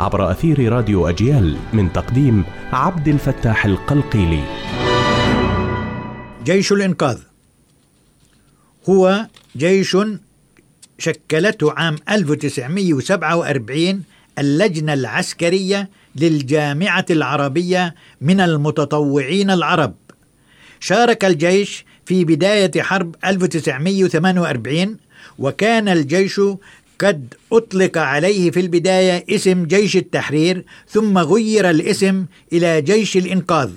عبر أثير راديو أجيال من تقديم عبد الفتاح القلقيلي. جيش الإنقاذ. هو جيش شكلته عام 1947 اللجنة العسكرية للجامعة العربية من المتطوعين العرب. شارك الجيش في بداية حرب 1948 وكان الجيش قد أطلق عليه في البداية اسم جيش التحرير ثم غير الاسم إلى جيش الإنقاذ.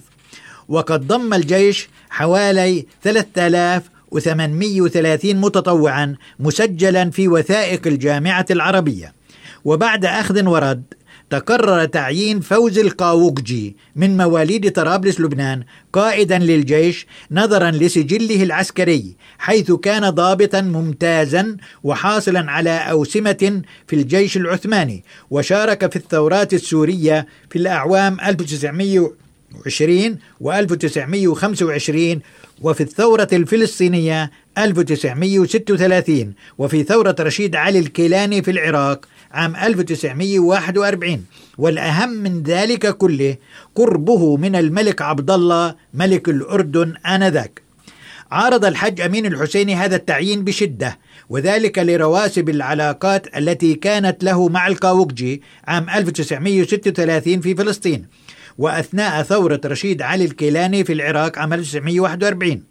وقد ضم الجيش حوالي 3830 متطوعا مسجلا في وثائق الجامعة العربية. وبعد أخذ ورد تقرر تعيين فوز القاوقجي من مواليد طرابلس لبنان قائدا للجيش نظرا لسجله العسكري حيث كان ضابطا ممتازا وحاصلا على أوسمة في الجيش العثماني وشارك في الثورات السورية في الأعوام 1920 و 1925 وفي الثورة الفلسطينية 1936 وفي ثورة رشيد علي الكيلاني في العراق عام 1941 والأهم من ذلك كله قربه من الملك عبد الله ملك الأردن آنذاك. عارض الحج أمين الحسيني هذا التعيين بشدة وذلك لرواسب العلاقات التي كانت له مع القاوقجي عام 1936 في فلسطين. وأثناء ثورة رشيد علي الكيلاني في العراق عام 1941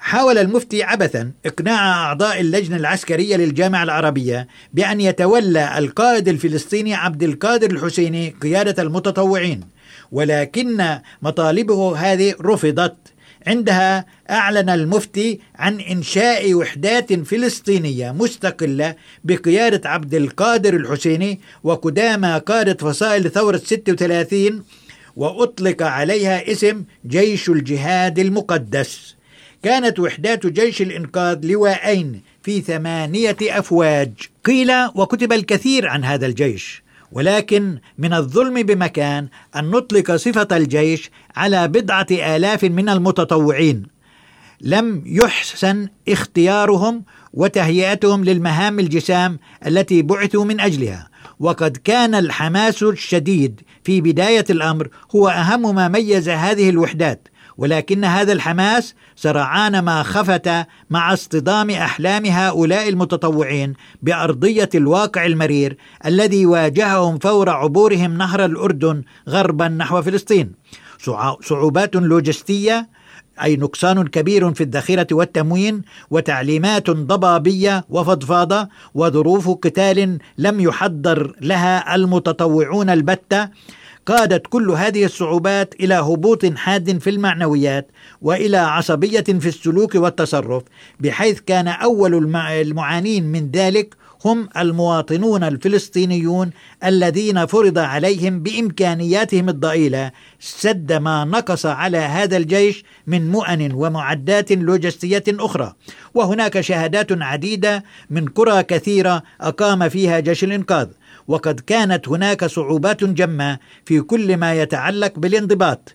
حاول المفتي عبثا إقناع أعضاء اللجنة العسكرية للجامعة العربية بأن يتولى القائد الفلسطيني عبد القادر الحسيني قيادة المتطوعين ولكن مطالبه هذه رفضت. عندها أعلن المفتي عن إنشاء وحدات فلسطينية مستقلة بقيادة عبد القادر الحسيني وقدامى قادة فصائل ثورة 36 وأطلق عليها اسم جيش الجهاد المقدس. كانت وحدات جيش الإنقاذ لواءين في ثمانية أفواج. قيل وكتب الكثير عن هذا الجيش ولكن من الظلم بمكان أن نطلق صفة الجيش على بضعة آلاف من المتطوعين. لم يحسن اختيارهم وتهيئتهم للمهام الجسام التي بعثوا من أجلها. وقد كان الحماس الشديد في بداية الأمر هو أهم ما ميز هذه الوحدات ولكن هذا الحماس سرعان ما خفت مع اصطدام أحلام هؤلاء المتطوعين بأرضية الواقع المرير الذي واجههم فور عبورهم نهر الأردن غربا نحو فلسطين. صعوبات لوجستية أي نقصان كبير في الذخيرة والتموين وتعليمات ضبابية وفضفاضة وظروف قتال لم يحضر لها المتطوعون البتة. قادت كل هذه الصعوبات إلى هبوط حاد في المعنويات وإلى عصبية في السلوك والتصرف بحيث كان أول المعانين من ذلك هم المواطنون الفلسطينيون الذين فرض عليهم بإمكانياتهم الضئيلة سد ما نقص على هذا الجيش من مؤن ومعدات لوجستية أخرى. وهناك شهادات عديدة من قرى كثيرة أقام فيها جيش الإنقاذ. وقد كانت هناك صعوبات جمة في كل ما يتعلق بالانضباط.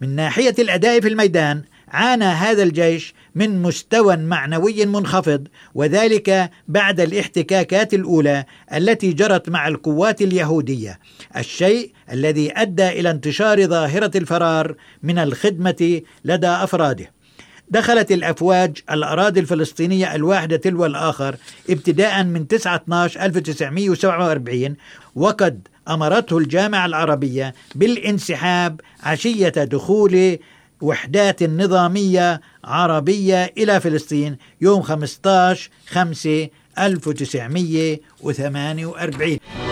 من ناحية الأداء في الميدان عانى هذا الجيش من مستوى معنوي منخفض وذلك بعد الاحتكاكات الأولى التي جرت مع القوات اليهودية. الشيء الذي أدى إلى انتشار ظاهرة الفرار من الخدمة لدى أفراده. دخلت الأفواج الأراضي الفلسطينية الواحدة تلو الآخر ابتداء من 9 12 1947 وقد أمرته الجامعة العربية بالانسحاب عشية دخول وحدات نظامية عربية إلى فلسطين يوم 15 5 1948